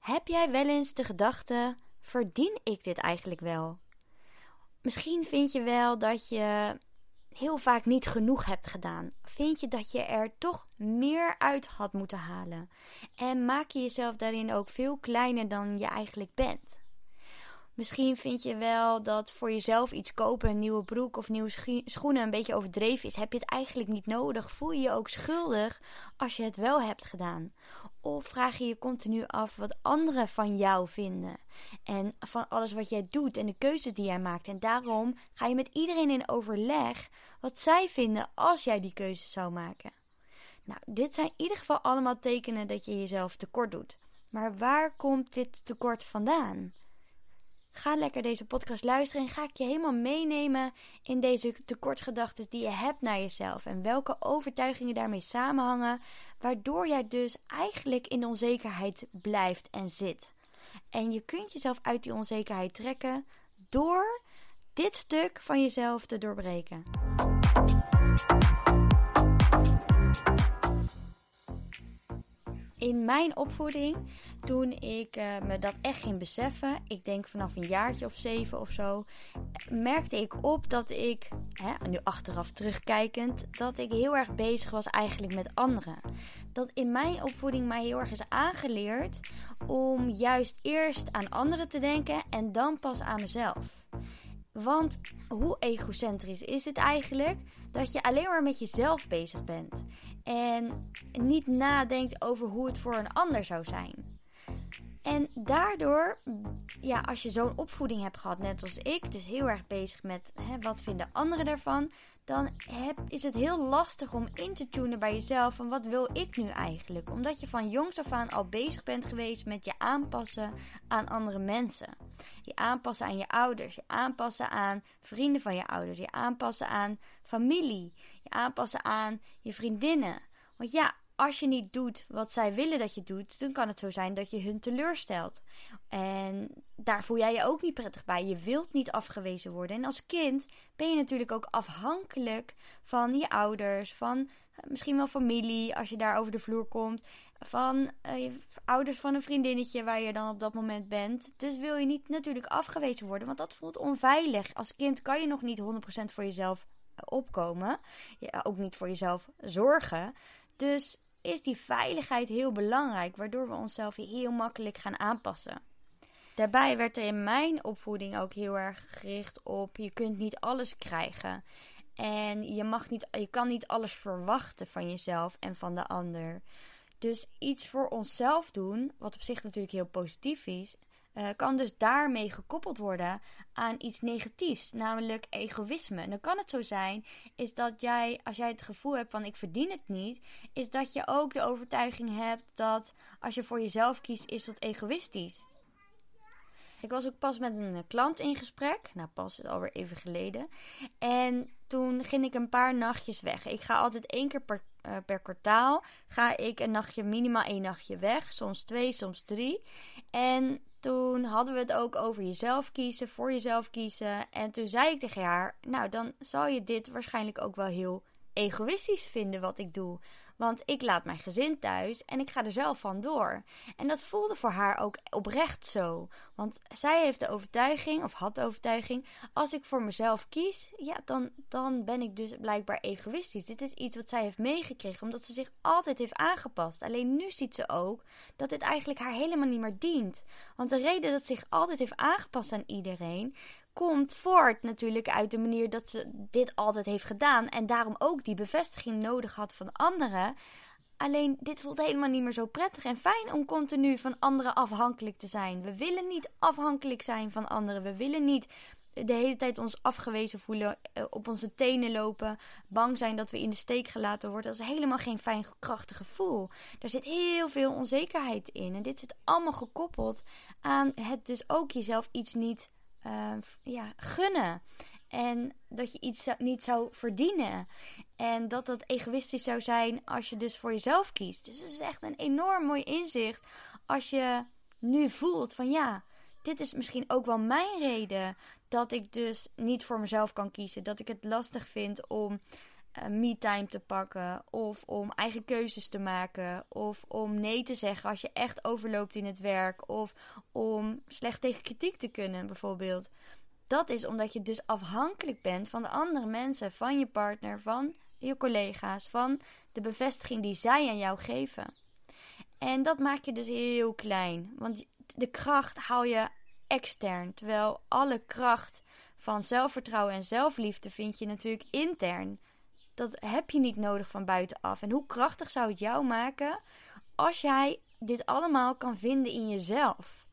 Heb jij wel eens de gedachte: verdien ik dit eigenlijk wel? Misschien vind je wel dat je heel vaak niet genoeg hebt gedaan. Vind je dat je er toch meer uit had moeten halen? En maak je jezelf daarin ook veel kleiner dan je eigenlijk bent? Misschien vind je wel dat voor jezelf iets kopen, een nieuwe broek of nieuwe schoenen, een beetje overdreven is. Heb je het eigenlijk niet nodig? Voel je je ook schuldig als je het wel hebt gedaan? Of vraag je je continu af wat anderen van jou vinden? En van alles wat jij doet en de keuzes die jij maakt. En daarom ga je met iedereen in overleg wat zij vinden als jij die keuzes zou maken. Nou, dit zijn in ieder geval allemaal tekenen dat je jezelf tekort doet. Maar waar komt dit tekort vandaan? Ga lekker deze podcast luisteren en ga ik je helemaal meenemen in deze tekortgedachten die je hebt naar jezelf en welke overtuigingen daarmee samenhangen, waardoor jij dus eigenlijk in de onzekerheid blijft en zit. En je kunt jezelf uit die onzekerheid trekken door dit stuk van jezelf te doorbreken. In mijn opvoeding, toen ik uh, me dat echt ging beseffen, ik denk vanaf een jaartje of zeven of zo, merkte ik op dat ik, hè, nu achteraf terugkijkend, dat ik heel erg bezig was eigenlijk met anderen. Dat in mijn opvoeding mij heel erg is aangeleerd om juist eerst aan anderen te denken en dan pas aan mezelf. Want hoe egocentrisch is het eigenlijk dat je alleen maar met jezelf bezig bent en niet nadenkt over hoe het voor een ander zou zijn? En daardoor, ja, als je zo'n opvoeding hebt gehad, net als ik, dus heel erg bezig met hè, wat vinden anderen daarvan, dan heb, is het heel lastig om in te tunen bij jezelf van wat wil ik nu eigenlijk? Omdat je van jongs af aan al bezig bent geweest met je aanpassen aan andere mensen. Je aanpassen aan je ouders, je aanpassen aan vrienden van je ouders, je aanpassen aan familie, je aanpassen aan je vriendinnen. Want ja, als je niet doet wat zij willen dat je doet, dan kan het zo zijn dat je hun teleurstelt. En daar voel jij je ook niet prettig bij. Je wilt niet afgewezen worden. En als kind ben je natuurlijk ook afhankelijk van je ouders, van eh, misschien wel familie als je daar over de vloer komt, van uh, je ouders van een vriendinnetje waar je dan op dat moment bent. Dus wil je niet natuurlijk afgewezen worden, want dat voelt onveilig. Als kind kan je nog niet 100% voor jezelf eh, opkomen, ook niet voor jezelf zorgen. Dus is die veiligheid heel belangrijk, waardoor we onszelf heel makkelijk gaan aanpassen. Daarbij werd er in mijn opvoeding ook heel erg gericht op je kunt niet alles krijgen. En je, mag niet, je kan niet alles verwachten van jezelf en van de ander. Dus iets voor onszelf doen, wat op zich natuurlijk heel positief is, uh, kan dus daarmee gekoppeld worden aan iets negatiefs, namelijk egoïsme. En dan kan het zo zijn, is dat jij, als jij het gevoel hebt van ik verdien het niet, is dat je ook de overtuiging hebt dat als je voor jezelf kiest, is dat egoïstisch. Ik was ook pas met een klant in gesprek. Nou, pas alweer even geleden. En toen ging ik een paar nachtjes weg. Ik ga altijd één keer per, uh, per kwartaal. Ga ik een nachtje, minimaal één nachtje weg. Soms twee, soms drie. En toen hadden we het ook over jezelf kiezen, voor jezelf kiezen. En toen zei ik tegen haar: Nou, dan zal je dit waarschijnlijk ook wel heel egoïstisch vinden wat ik doe. Want ik laat mijn gezin thuis en ik ga er zelf van door. En dat voelde voor haar ook oprecht zo. Want zij heeft de overtuiging, of had de overtuiging, als ik voor mezelf kies, ja, dan, dan ben ik dus blijkbaar egoïstisch. Dit is iets wat zij heeft meegekregen, omdat ze zich altijd heeft aangepast. Alleen nu ziet ze ook dat dit eigenlijk haar helemaal niet meer dient. Want de reden dat ze zich altijd heeft aangepast aan iedereen, komt voort natuurlijk uit de manier dat ze dit altijd heeft gedaan. En daarom ook die bevestiging nodig had van anderen. Alleen dit voelt helemaal niet meer zo prettig en fijn om continu van anderen afhankelijk te zijn. We willen niet afhankelijk zijn van anderen. We willen niet de hele tijd ons afgewezen voelen, eh, op onze tenen lopen, bang zijn dat we in de steek gelaten worden. Dat is helemaal geen fijn, krachtig gevoel. Daar zit heel veel onzekerheid in. En dit zit allemaal gekoppeld aan het dus ook jezelf iets niet uh, ja, gunnen. En dat je iets niet zou verdienen. En dat dat egoïstisch zou zijn als je dus voor jezelf kiest. Dus het is echt een enorm mooi inzicht als je nu voelt van ja, dit is misschien ook wel mijn reden dat ik dus niet voor mezelf kan kiezen. Dat ik het lastig vind om uh, me-time te pakken. Of om eigen keuzes te maken. Of om nee te zeggen als je echt overloopt in het werk. Of om slecht tegen kritiek te kunnen, bijvoorbeeld. Dat is omdat je dus afhankelijk bent van de andere mensen, van je partner, van je collega's, van de bevestiging die zij aan jou geven. En dat maak je dus heel klein. Want de kracht haal je extern. Terwijl alle kracht van zelfvertrouwen en zelfliefde vind je natuurlijk intern. Dat heb je niet nodig van buitenaf. En hoe krachtig zou het jou maken als jij dit allemaal kan vinden in jezelf?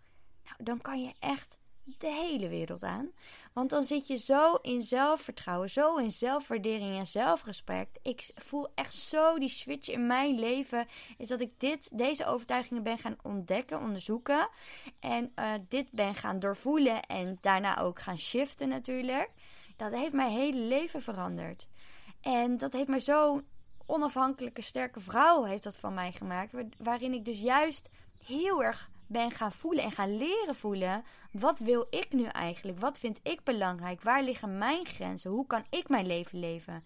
Nou, dan kan je echt de hele wereld aan. Want dan zit je zo in zelfvertrouwen, zo in zelfwaardering en zelfrespect. Ik voel echt zo die switch in mijn leven. Is dat ik dit, deze overtuigingen ben gaan ontdekken, onderzoeken. En uh, dit ben gaan doorvoelen en daarna ook gaan shiften natuurlijk. Dat heeft mijn hele leven veranderd. En dat heeft mij zo'n onafhankelijke, sterke vrouw heeft dat van mij gemaakt. Waarin ik dus juist heel erg ben gaan voelen en gaan leren voelen. Wat wil ik nu eigenlijk? Wat vind ik belangrijk? Waar liggen mijn grenzen? Hoe kan ik mijn leven leven?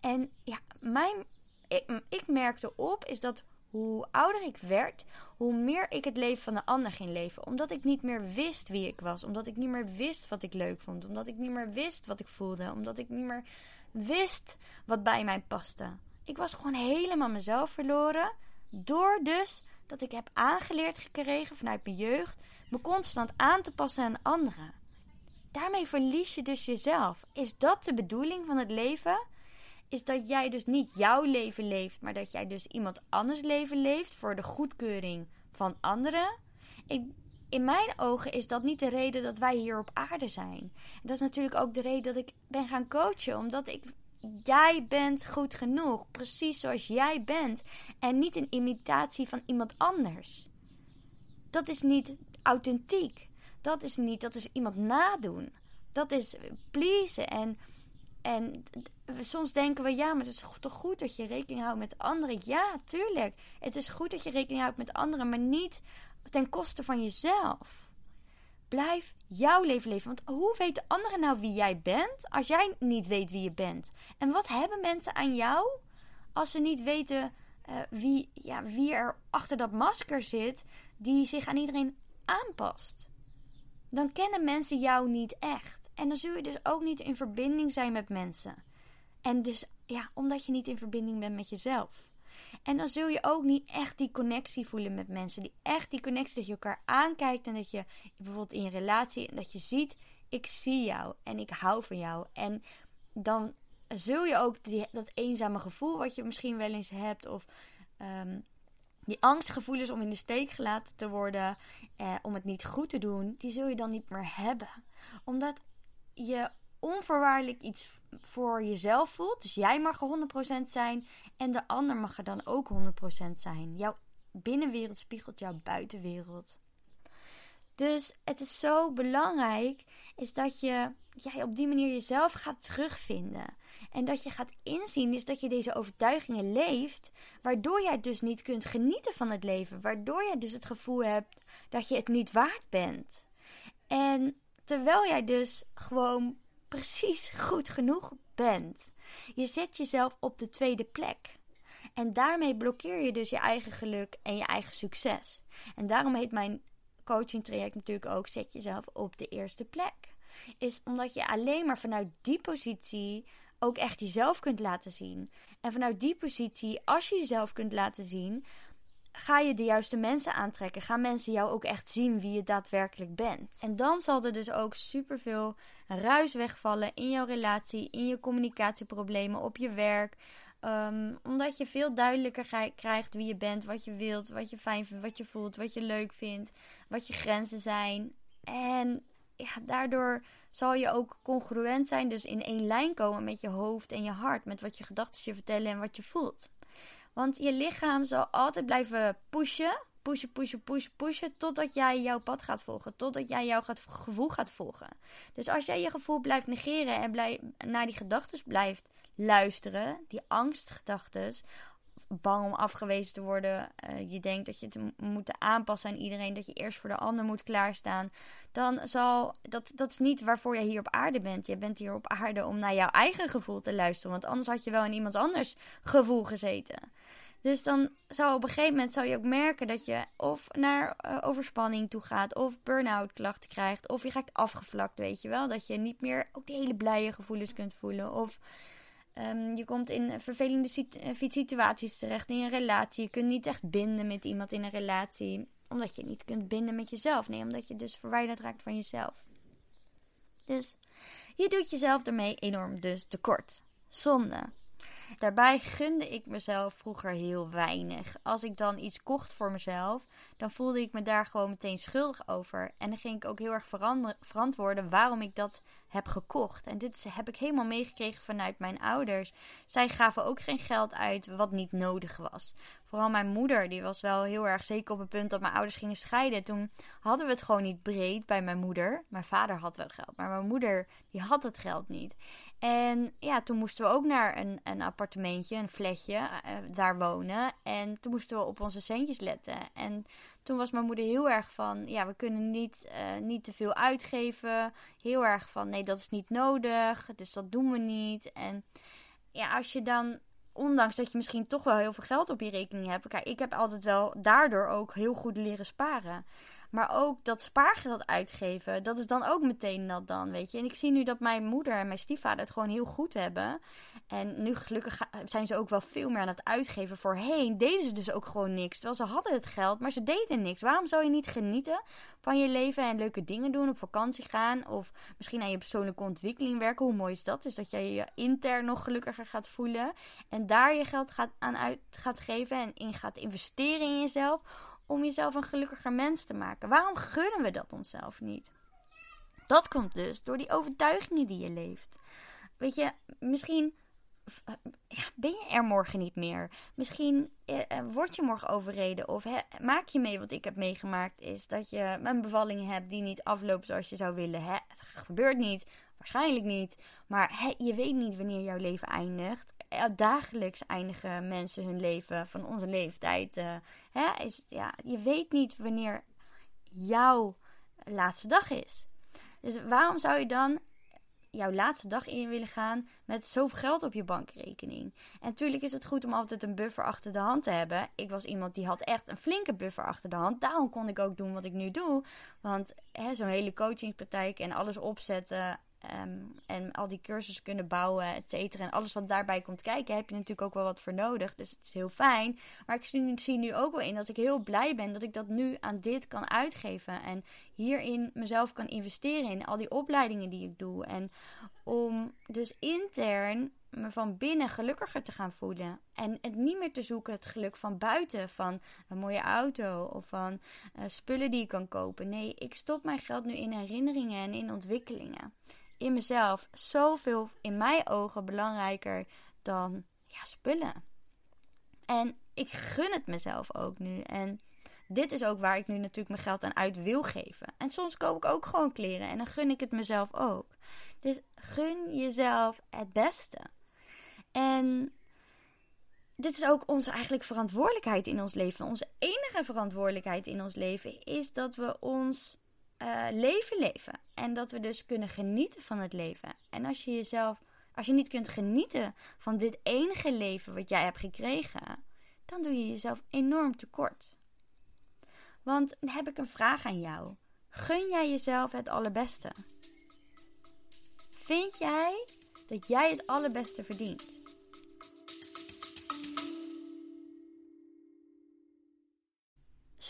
En ja, mijn, ik, ik merkte op is dat hoe ouder ik werd, hoe meer ik het leven van de ander ging leven. Omdat ik niet meer wist wie ik was. Omdat ik niet meer wist wat ik leuk vond. Omdat ik niet meer wist wat ik voelde. Omdat ik niet meer wist wat bij mij paste. Ik was gewoon helemaal mezelf verloren. Door dus dat ik heb aangeleerd gekregen vanuit mijn jeugd me constant aan te passen aan anderen. Daarmee verlies je dus jezelf. Is dat de bedoeling van het leven? Is dat jij dus niet jouw leven leeft, maar dat jij dus iemand anders leven leeft voor de goedkeuring van anderen? in mijn ogen is dat niet de reden dat wij hier op aarde zijn. En dat is natuurlijk ook de reden dat ik ben gaan coachen, omdat ik Jij bent goed genoeg, precies zoals jij bent. En niet een imitatie van iemand anders. Dat is niet authentiek. Dat is niet, dat is iemand nadoen. Dat is pleasen. En, en soms denken we, ja, maar het is toch goed dat je rekening houdt met anderen. Ja, tuurlijk. Het is goed dat je rekening houdt met anderen, maar niet ten koste van jezelf. Blijf jouw leven leven. Want hoe weten anderen nou wie jij bent als jij niet weet wie je bent? En wat hebben mensen aan jou als ze niet weten uh, wie, ja, wie er achter dat masker zit die zich aan iedereen aanpast? Dan kennen mensen jou niet echt. En dan zul je dus ook niet in verbinding zijn met mensen. En dus ja, omdat je niet in verbinding bent met jezelf. En dan zul je ook niet echt die connectie voelen met mensen. Die echt die connectie dat je elkaar aankijkt en dat je bijvoorbeeld in een relatie en dat je ziet, ik zie jou en ik hou van jou. En dan zul je ook die, dat eenzame gevoel wat je misschien wel eens hebt of um, die angstgevoelens om in de steek gelaten te worden, eh, om het niet goed te doen, die zul je dan niet meer hebben. Omdat je onvoorwaardelijk iets voor jezelf voelt. Dus jij mag er 100% zijn en de ander mag er dan ook 100% zijn. Jouw binnenwereld spiegelt jouw buitenwereld. Dus het is zo belangrijk is dat je jij op die manier jezelf gaat terugvinden. En dat je gaat inzien is dat je deze overtuigingen leeft, waardoor jij dus niet kunt genieten van het leven, waardoor jij dus het gevoel hebt dat je het niet waard bent. En terwijl jij dus gewoon precies goed genoeg bent. Je zet jezelf op de tweede plek. En daarmee blokkeer je dus je eigen geluk en je eigen succes. En daarom heet mijn coaching traject natuurlijk ook zet jezelf op de eerste plek. Is omdat je alleen maar vanuit die positie ook echt jezelf kunt laten zien. En vanuit die positie, als je jezelf kunt laten zien, ga je de juiste mensen aantrekken. Gaan mensen jou ook echt zien wie je daadwerkelijk bent. En dan zal er dus ook superveel ruis wegvallen in jouw relatie, in je communicatieproblemen, op je werk. Um, omdat je veel duidelijker krijgt wie je bent, wat je wilt, wat je fijn vindt, wat je voelt, wat je leuk vindt, wat je grenzen zijn. En ja, daardoor zal je ook congruent zijn, dus in één lijn komen met je hoofd en je hart, met wat je gedachten je vertellen en wat je voelt. Want je lichaam zal altijd blijven pushen. Pushen, pushen, pushen, pushen. Totdat jij jouw pad gaat volgen. Totdat jij jouw gevoel gaat volgen. Dus als jij je gevoel blijft negeren en blijf, naar die gedachten blijft luisteren. Die angstgedachten. Bang om afgewezen te worden. Uh, je denkt dat je het moet aanpassen aan iedereen. Dat je eerst voor de ander moet klaarstaan. Dan zal dat, dat is niet waarvoor je hier op aarde bent. Je bent hier op aarde om naar jouw eigen gevoel te luisteren. Want anders had je wel in iemand anders gevoel gezeten. Dus dan zou op een gegeven moment zou je ook merken dat je of naar uh, overspanning toe gaat, of burn-out klachten krijgt, of je raakt afgevlakt, weet je wel. Dat je niet meer ook de hele blije gevoelens kunt voelen. Of um, je komt in vervelende eh, situaties terecht in een relatie. Je kunt niet echt binden met iemand in een relatie, omdat je niet kunt binden met jezelf. Nee, omdat je dus verwijderd raakt van jezelf. Dus je doet jezelf ermee enorm dus tekort. Zonde. Daarbij gunde ik mezelf vroeger heel weinig. Als ik dan iets kocht voor mezelf, dan voelde ik me daar gewoon meteen schuldig over. En dan ging ik ook heel erg verantwoorden waarom ik dat heb gekocht. En dit heb ik helemaal meegekregen vanuit mijn ouders. Zij gaven ook geen geld uit wat niet nodig was. Vooral mijn moeder, die was wel heel erg zeker op het punt dat mijn ouders gingen scheiden. Toen hadden we het gewoon niet breed bij mijn moeder. Mijn vader had wel geld, maar mijn moeder die had het geld niet. En ja, toen moesten we ook naar een, een appartementje, een flatje, uh, daar wonen. En toen moesten we op onze centjes letten. En toen was mijn moeder heel erg van, ja, we kunnen niet, uh, niet te veel uitgeven. Heel erg van, nee, dat is niet nodig, dus dat doen we niet. En ja, als je dan, ondanks dat je misschien toch wel heel veel geld op je rekening hebt. Kijk, ik heb altijd wel daardoor ook heel goed leren sparen. Maar ook dat spaargeld uitgeven, dat is dan ook meteen dat dan, weet je. En ik zie nu dat mijn moeder en mijn stiefvader het gewoon heel goed hebben. En nu gelukkig zijn ze ook wel veel meer aan het uitgeven. Voorheen deden ze dus ook gewoon niks. Terwijl ze hadden het geld, maar ze deden niks. Waarom zou je niet genieten van je leven en leuke dingen doen, op vakantie gaan of misschien aan je persoonlijke ontwikkeling werken? Hoe mooi is dat? Is dat jij je intern nog gelukkiger gaat voelen en daar je geld gaat aan uit gaat geven en in gaat investeren in jezelf om jezelf een gelukkiger mens te maken. Waarom gunnen we dat onszelf niet? Dat komt dus door die overtuigingen die je leeft. Weet je, misschien ja, ben je er morgen niet meer. Misschien eh, eh word je morgen overreden. Of maak je mee wat ik heb meegemaakt. Is dat je een bevalling hebt die niet afloopt zoals je zou willen. Hè? Het gebeurt niet. Waarschijnlijk niet. Maar je weet niet wanneer jouw leven eindigt. Eh, dagelijks eindigen mensen hun leven van onze leeftijd. Uh, hè, is, ja, je weet niet wanneer jouw laatste dag is. Dus waarom zou je dan jouw laatste dag in willen gaan met zoveel geld op je bankrekening? En natuurlijk is het goed om altijd een buffer achter de hand te hebben. Ik was iemand die had echt een flinke buffer achter de hand. Daarom kon ik ook doen wat ik nu doe. Want zo'n hele coachingspraktijk en alles opzetten Ehm, en al die cursussen kunnen bouwen, et cetera. En alles wat daarbij komt kijken, heb je natuurlijk ook wel wat voor nodig. Dus het is heel fijn. Maar ik zie nu ook wel in dat ik heel blij ben dat ik dat nu aan dit kan uitgeven. En hierin mezelf kan investeren in al die opleidingen die ik doe. En om dus intern me van binnen gelukkiger te gaan voelen. En het niet meer te zoeken het geluk van buiten, van een mooie auto of van uh, spullen die ik kan kopen. Nee, ik stop mijn geld nu in herinneringen en in ontwikkelingen in mezelf zoveel in mijn ogen belangrijker dan ja, spullen. En ik gun het mezelf ook nu. En dit is ook waar ik nu natuurlijk mijn geld aan uit wil geven. En soms koop ik ook gewoon kleren en dan gun ik het mezelf ook. Dus gun jezelf het beste. En dit is ook onze eigenlijk verantwoordelijkheid in ons leven. Onze enige verantwoordelijkheid in ons leven is dat we ons uh, leven leven. En dat we dus kunnen genieten van het leven. En als je jezelf, als je niet kunt genieten van dit enige leven wat jij hebt gekregen, dan doe je jezelf enorm tekort. Want dan heb ik een vraag aan jou. Gun jij jezelf het allerbeste? Vind jij dat jij het allerbeste verdient?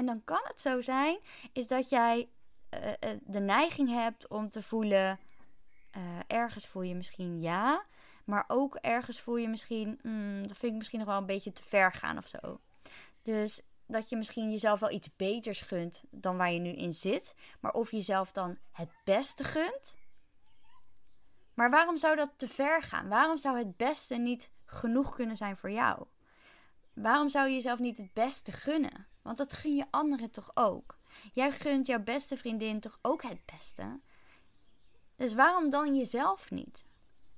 En dan kan het zo zijn, is dat jij uh, de neiging hebt om te voelen, uh, ergens voel je misschien ja, maar ook ergens voel je misschien, mm, dat vind ik misschien nog wel een beetje te ver gaan of zo. Dus dat je misschien jezelf wel iets beters gunt dan waar je nu in zit, maar of je jezelf dan het beste gunt. Maar waarom zou dat te ver gaan? Waarom zou het beste niet genoeg kunnen zijn voor jou? Waarom zou je jezelf niet het beste gunnen? Want dat gun je anderen toch ook? Jij gunt jouw beste vriendin toch ook het beste? Dus waarom dan jezelf niet?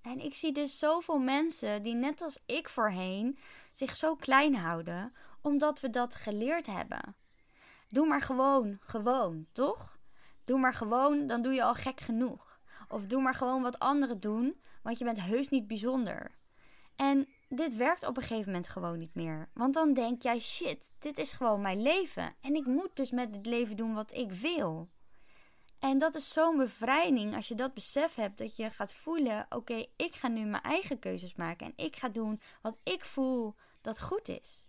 En ik zie dus zoveel mensen die net als ik voorheen zich zo klein houden, omdat we dat geleerd hebben. Doe maar gewoon, gewoon, toch? Doe maar gewoon, dan doe je al gek genoeg. Of doe maar gewoon wat anderen doen, want je bent heus niet bijzonder. En dit werkt op een gegeven moment gewoon niet meer. Want dan denk jij, shit, dit is gewoon mijn leven. En ik moet dus met het leven doen wat ik wil. En dat is zo'n bevrijding als je dat besef hebt. Dat je gaat voelen, oké, ik ga nu mijn eigen keuzes maken. En ik ga doen wat ik voel dat goed is.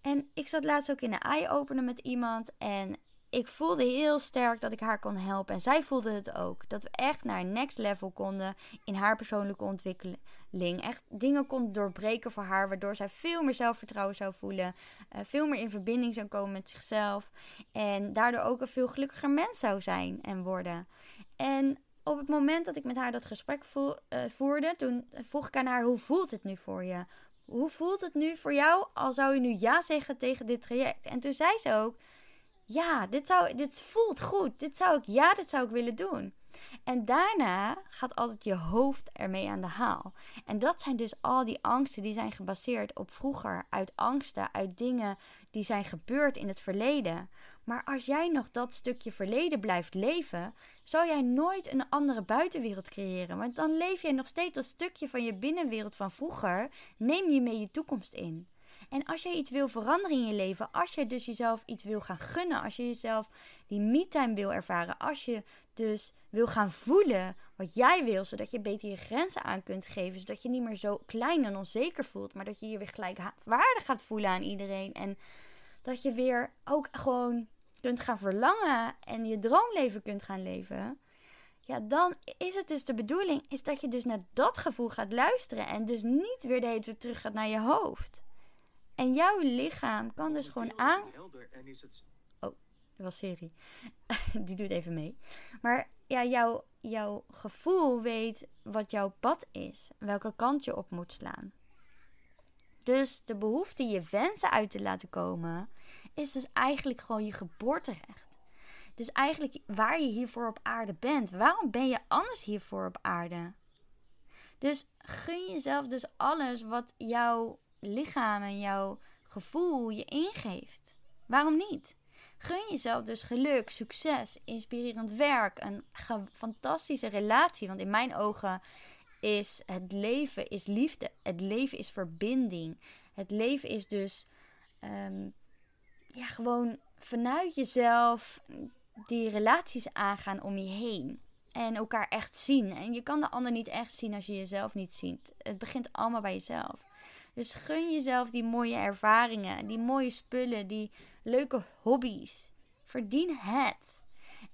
En ik zat laatst ook in een eye-opener met iemand. En ik voelde heel sterk dat ik haar kon helpen. En zij voelde het ook. Dat we echt naar een next level konden in haar persoonlijke ontwikkeling. Echt dingen kon doorbreken voor haar. Waardoor zij veel meer zelfvertrouwen zou voelen. Uh, veel meer in verbinding zou komen met zichzelf. En daardoor ook een veel gelukkiger mens zou zijn en worden. En op het moment dat ik met haar dat gesprek uh, voerde, toen vroeg ik aan haar: hoe voelt het nu voor je? Hoe voelt het nu voor jou? Al zou je nu ja zeggen tegen dit traject. En toen zei ze ook ja, dit, zou, dit voelt goed. Dit zou ik, ja, dit zou ik willen doen. En daarna gaat altijd je hoofd ermee aan de haal. En dat zijn dus al die angsten die zijn gebaseerd op vroeger, uit angsten, uit dingen die zijn gebeurd in het verleden. Maar als jij nog dat stukje verleden blijft leven, zal jij nooit een andere buitenwereld creëren. Want dan leef je nog steeds een stukje van je binnenwereld van vroeger, neem je mee je toekomst in. En als jij iets wil veranderen in je leven, als je dus jezelf iets wil gaan gunnen, als je jezelf die me-time wil ervaren, als je dus wil gaan voelen wat jij wil, zodat je beter je grenzen aan kunt geven, zodat je niet meer zo klein en onzeker voelt, maar dat je je weer gelijk waarde gaat voelen aan iedereen en dat je weer ook gewoon kunt gaan verlangen en je droomleven kunt gaan leven. Ja, dan is het dus de bedoeling is dat je dus naar dat gevoel gaat luisteren en dus niet weer de hele tijd terug gaat naar je hoofd. En jouw lichaam kan dus gewoon aan. Oh, dat was serie. Die doet even mee. Maar ja, jouw, jouw gevoel weet wat jouw pad is. Welke kant je op moet slaan. Dus de behoefte je wensen uit te laten komen, is dus eigenlijk gewoon je geboorterecht. Dus eigenlijk waar je hiervoor op aarde bent. Waarom ben je anders hiervoor op aarde? Dus gun jezelf dus alles wat jouw lichaam en jouw gevoel je ingeeft. Waarom niet? Gun jezelf dus geluk, succes, inspirerend werk, een fantastische relatie. Want in mijn ogen is het leven is liefde. Het leven is verbinding. Het leven is dus um, ja, gewoon vanuit jezelf die relaties aangaan om je heen. En elkaar echt zien. En je kan de ander niet echt zien als je jezelf niet ziet. Het begint allemaal bij jezelf. Dus gun jezelf die mooie ervaringen, die mooie spullen, die leuke hobby's. Verdien het.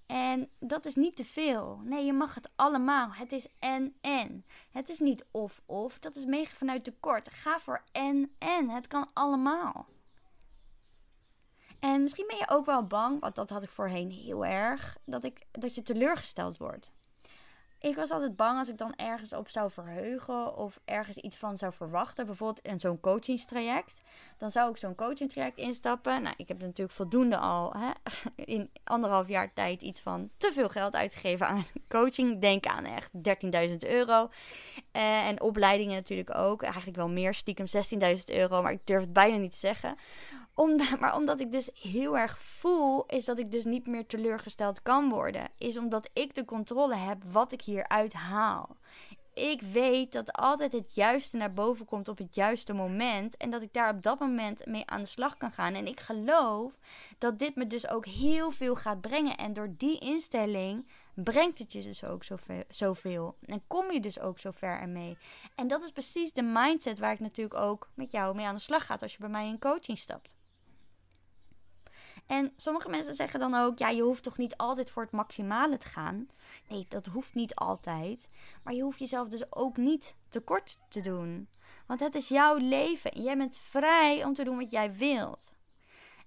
En dat is niet te veel. Nee, je mag het allemaal. Het is en en. Het is niet of of. Dat is mega vanuit tekort. Ga voor en en. Het kan allemaal. En misschien ben je ook wel bang, want dat had ik voorheen heel erg, dat, ik, dat je teleurgesteld wordt. Ik was altijd bang als ik dan ergens op zou verheugen of ergens iets van zou verwachten. Bijvoorbeeld in zo'n coachingstraject. Dan zou ik zo'n coachingstraject instappen. Nou, ik heb natuurlijk voldoende al hè, in anderhalf jaar tijd iets van te veel geld uitgegeven aan coaching. Denk aan echt 13.000 euro. Eh, en opleidingen natuurlijk ook. Eigenlijk wel meer, stiekem 16.000 euro. Maar ik durf het bijna niet te zeggen. Om, maar omdat ik dus heel erg voel, is dat ik dus niet meer teleurgesteld kan worden. Is omdat ik de controle heb wat ik hieruit haal. Ik weet dat altijd het juiste naar boven komt op het juiste moment. En dat ik daar op dat moment mee aan de slag kan gaan. En ik geloof dat dit me dus ook heel veel gaat brengen. En door die instelling brengt het je dus ook zoveel. En kom je dus ook zo ver ermee. En dat is precies de mindset waar ik natuurlijk ook met jou mee aan de slag ga als je bij mij in coaching stapt. En sommige mensen zeggen dan ook: ja, je hoeft toch niet altijd voor het maximale te gaan? Nee, dat hoeft niet altijd. Maar je hoeft jezelf dus ook niet tekort te doen. Want het is jouw leven en jij bent vrij om te doen wat jij wilt.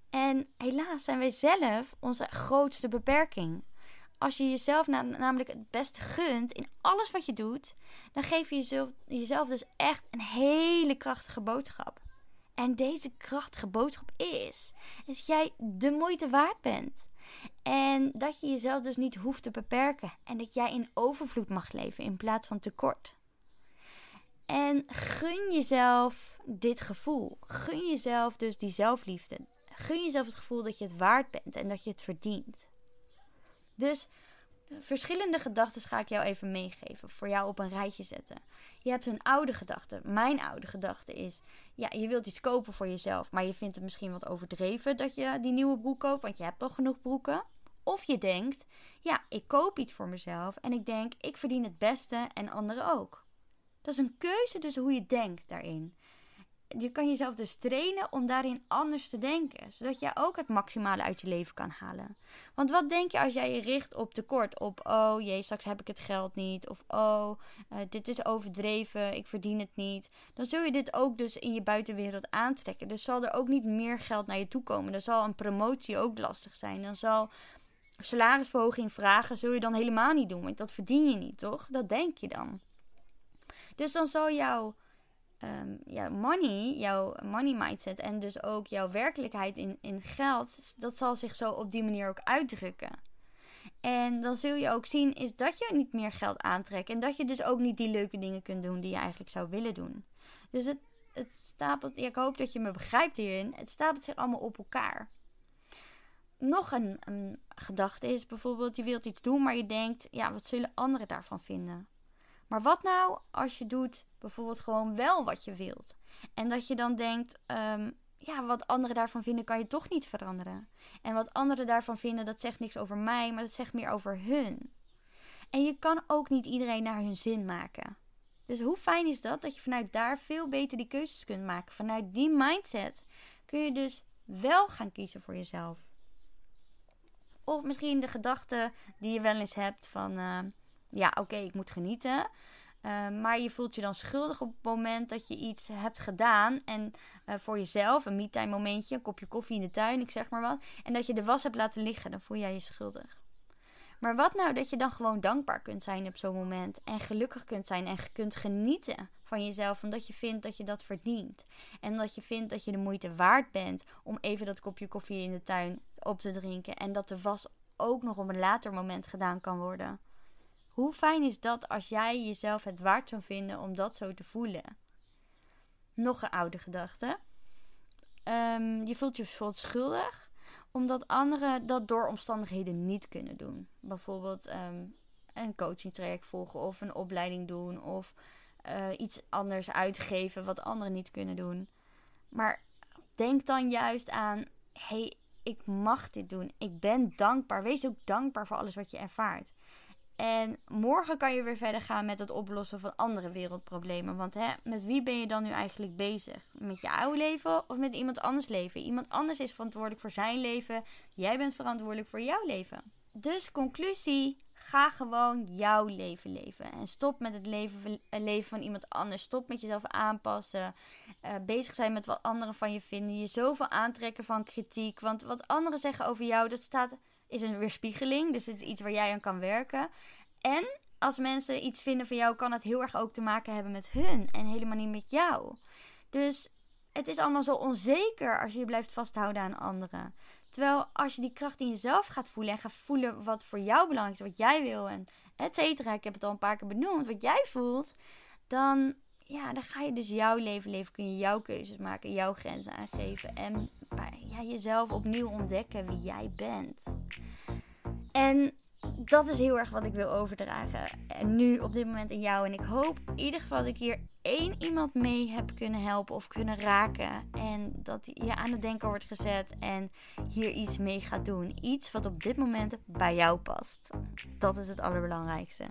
En helaas zijn wij zelf onze grootste beperking. Als je jezelf namelijk het beste gunt in alles wat je doet, dan geef je jezelf, jezelf dus echt een hele krachtige boodschap. En deze krachtige boodschap is, is dat jij de moeite waard bent. En dat je jezelf dus niet hoeft te beperken. En dat jij in overvloed mag leven in plaats van tekort. En gun jezelf dit gevoel. Gun jezelf dus die zelfliefde. Gun jezelf het gevoel dat je het waard bent en dat je het verdient. Dus verschillende gedachten ga ik jou even meegeven. Voor jou op een rijtje zetten. Je hebt een oude gedachte. Mijn oude gedachte is: ja, je wilt iets kopen voor jezelf. Maar je vindt het misschien wat overdreven dat je die nieuwe broek koopt. Want je hebt al genoeg broeken. Of je denkt: ja, ik koop iets voor mezelf. En ik denk: ik verdien het beste en anderen ook. Dat is een keuze dus hoe je denkt daarin je kan jezelf dus trainen om daarin anders te denken. Zodat jij ook het maximale uit je leven kan halen. Want wat denk je als jij je richt op tekort? Op, oh jee, straks heb ik het geld niet. Of, oh, uh, dit is overdreven, ik verdien het niet. Dan zul je dit ook dus in je buitenwereld aantrekken. Dus zal er ook niet meer geld naar je toe komen. Dan zal een promotie ook lastig zijn. Dan zal salarisverhoging vragen, zul je dan helemaal niet doen. Want dat verdien je niet, toch? Dat denk je dan. Dus dan zal jouw um, ja, money, jouw money mindset en dus ook jouw werkelijkheid in, in geld, dat zal zich zo op die manier ook uitdrukken. En dan zul je ook zien is dat je niet meer geld aantrekt en dat je dus ook niet die leuke dingen kunt doen die je eigenlijk zou willen doen. Dus het, het stapelt, ik hoop dat je me begrijpt hierin, het stapelt zich allemaal op elkaar. Nog een, een gedachte is bijvoorbeeld, je wilt iets doen, maar je denkt, ja, wat zullen anderen daarvan vinden? Maar wat nou als je doet bijvoorbeeld gewoon wel wat je wilt? En dat je dan denkt, ehm, ja, wat anderen daarvan vinden kan je toch niet veranderen. En wat anderen daarvan vinden, dat zegt niks over mij, maar dat zegt meer over hun. En je kan ook niet iedereen naar hun zin maken. Dus hoe fijn is dat? Dat je vanuit daar veel beter die keuzes kunt maken. Vanuit die mindset kun je dus wel gaan kiezen voor jezelf. Of misschien de gedachte die je wel eens hebt van... Uh, ja, oké, ik moet genieten. Uh, maar je voelt je dan schuldig op het moment dat je iets hebt gedaan. En uh, voor jezelf, een me-time momentje, een kopje koffie in de tuin, ik zeg maar wat. En dat je de was hebt laten liggen, dan voel jij je schuldig. Maar wat nou dat je dan gewoon dankbaar kunt zijn op zo'n moment. En gelukkig kunt zijn en kunt genieten van jezelf. Omdat je vindt dat je dat verdient. En dat je vindt dat je de moeite waard bent om even dat kopje koffie in de tuin op te drinken. En dat de was ook nog op een later moment gedaan kan worden. Hoe fijn is dat als jij jezelf het waard zou vinden om dat zo te voelen? Nog een oude gedachte. Um, je voelt je bijvoorbeeld schuldig omdat anderen dat door omstandigheden niet kunnen doen. Bijvoorbeeld um, een coaching traject volgen of een opleiding doen of uh, iets anders uitgeven wat anderen niet kunnen doen. Maar denk dan juist aan: hé, hey, ik mag dit doen. Ik ben dankbaar. Wees ook dankbaar voor alles wat je ervaart. En morgen kan je weer verder gaan met het oplossen van andere wereldproblemen. Want hè, met wie ben je dan nu eigenlijk bezig? Met je oude leven of met iemand anders leven? Iemand anders is verantwoordelijk voor zijn leven. Jij bent verantwoordelijk voor jouw leven. Dus conclusie: ga gewoon jouw leven leven. En stop met het leven, leven van iemand anders. Stop met jezelf aanpassen. Uh, bezig zijn met wat anderen van je vinden. Je zoveel aantrekken van kritiek. Want wat anderen zeggen over jou, dat staat is een weerspiegeling. Dus het is iets waar jij aan kan werken. En als mensen iets vinden van jou, kan het heel erg ook te maken hebben met hun en helemaal niet met jou. Dus het is allemaal zo onzeker als je blijft vasthouden aan anderen. Terwijl als je die kracht in jezelf gaat voelen en gaat voelen wat voor jou belangrijk is, wat jij wil en et cetera. Ik heb het al een paar keer benoemd, wat jij voelt. Dan, ja, dan ga je dus jouw leven leven. Kun je jouw keuzes maken, jouw grenzen aangeven. En ja, jezelf opnieuw ontdekken wie jij bent. En dat is heel erg wat ik wil overdragen. En nu op dit moment in jou. En ik hoop in ieder geval dat ik hier één iemand mee heb kunnen helpen of kunnen raken. En dat je aan het denken wordt gezet en hier iets mee gaat doen. Iets wat op dit moment bij jou past. Dat is het allerbelangrijkste.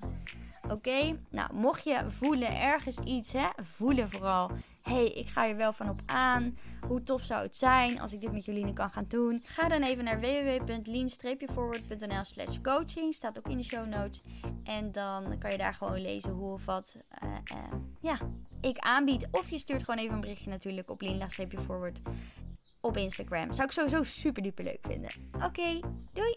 Oké, nou mocht je voelen ergens iets, hè, voelen vooral. hey, ik ga er wel van op aan. Hoe tof zou het zijn als ik dit met Jolien kan gaan doen? Ga dan even naar www.lean-forward.nl slash coaching. Staat ook in de show notes. En dan kan je daar gewoon lezen hoe of wat uh, uh, ja, ik aanbied. Of je stuurt gewoon even een berichtje natuurlijk op lean-forward op Instagram. Zou ik sowieso super duper leuk vinden. Oké, doei!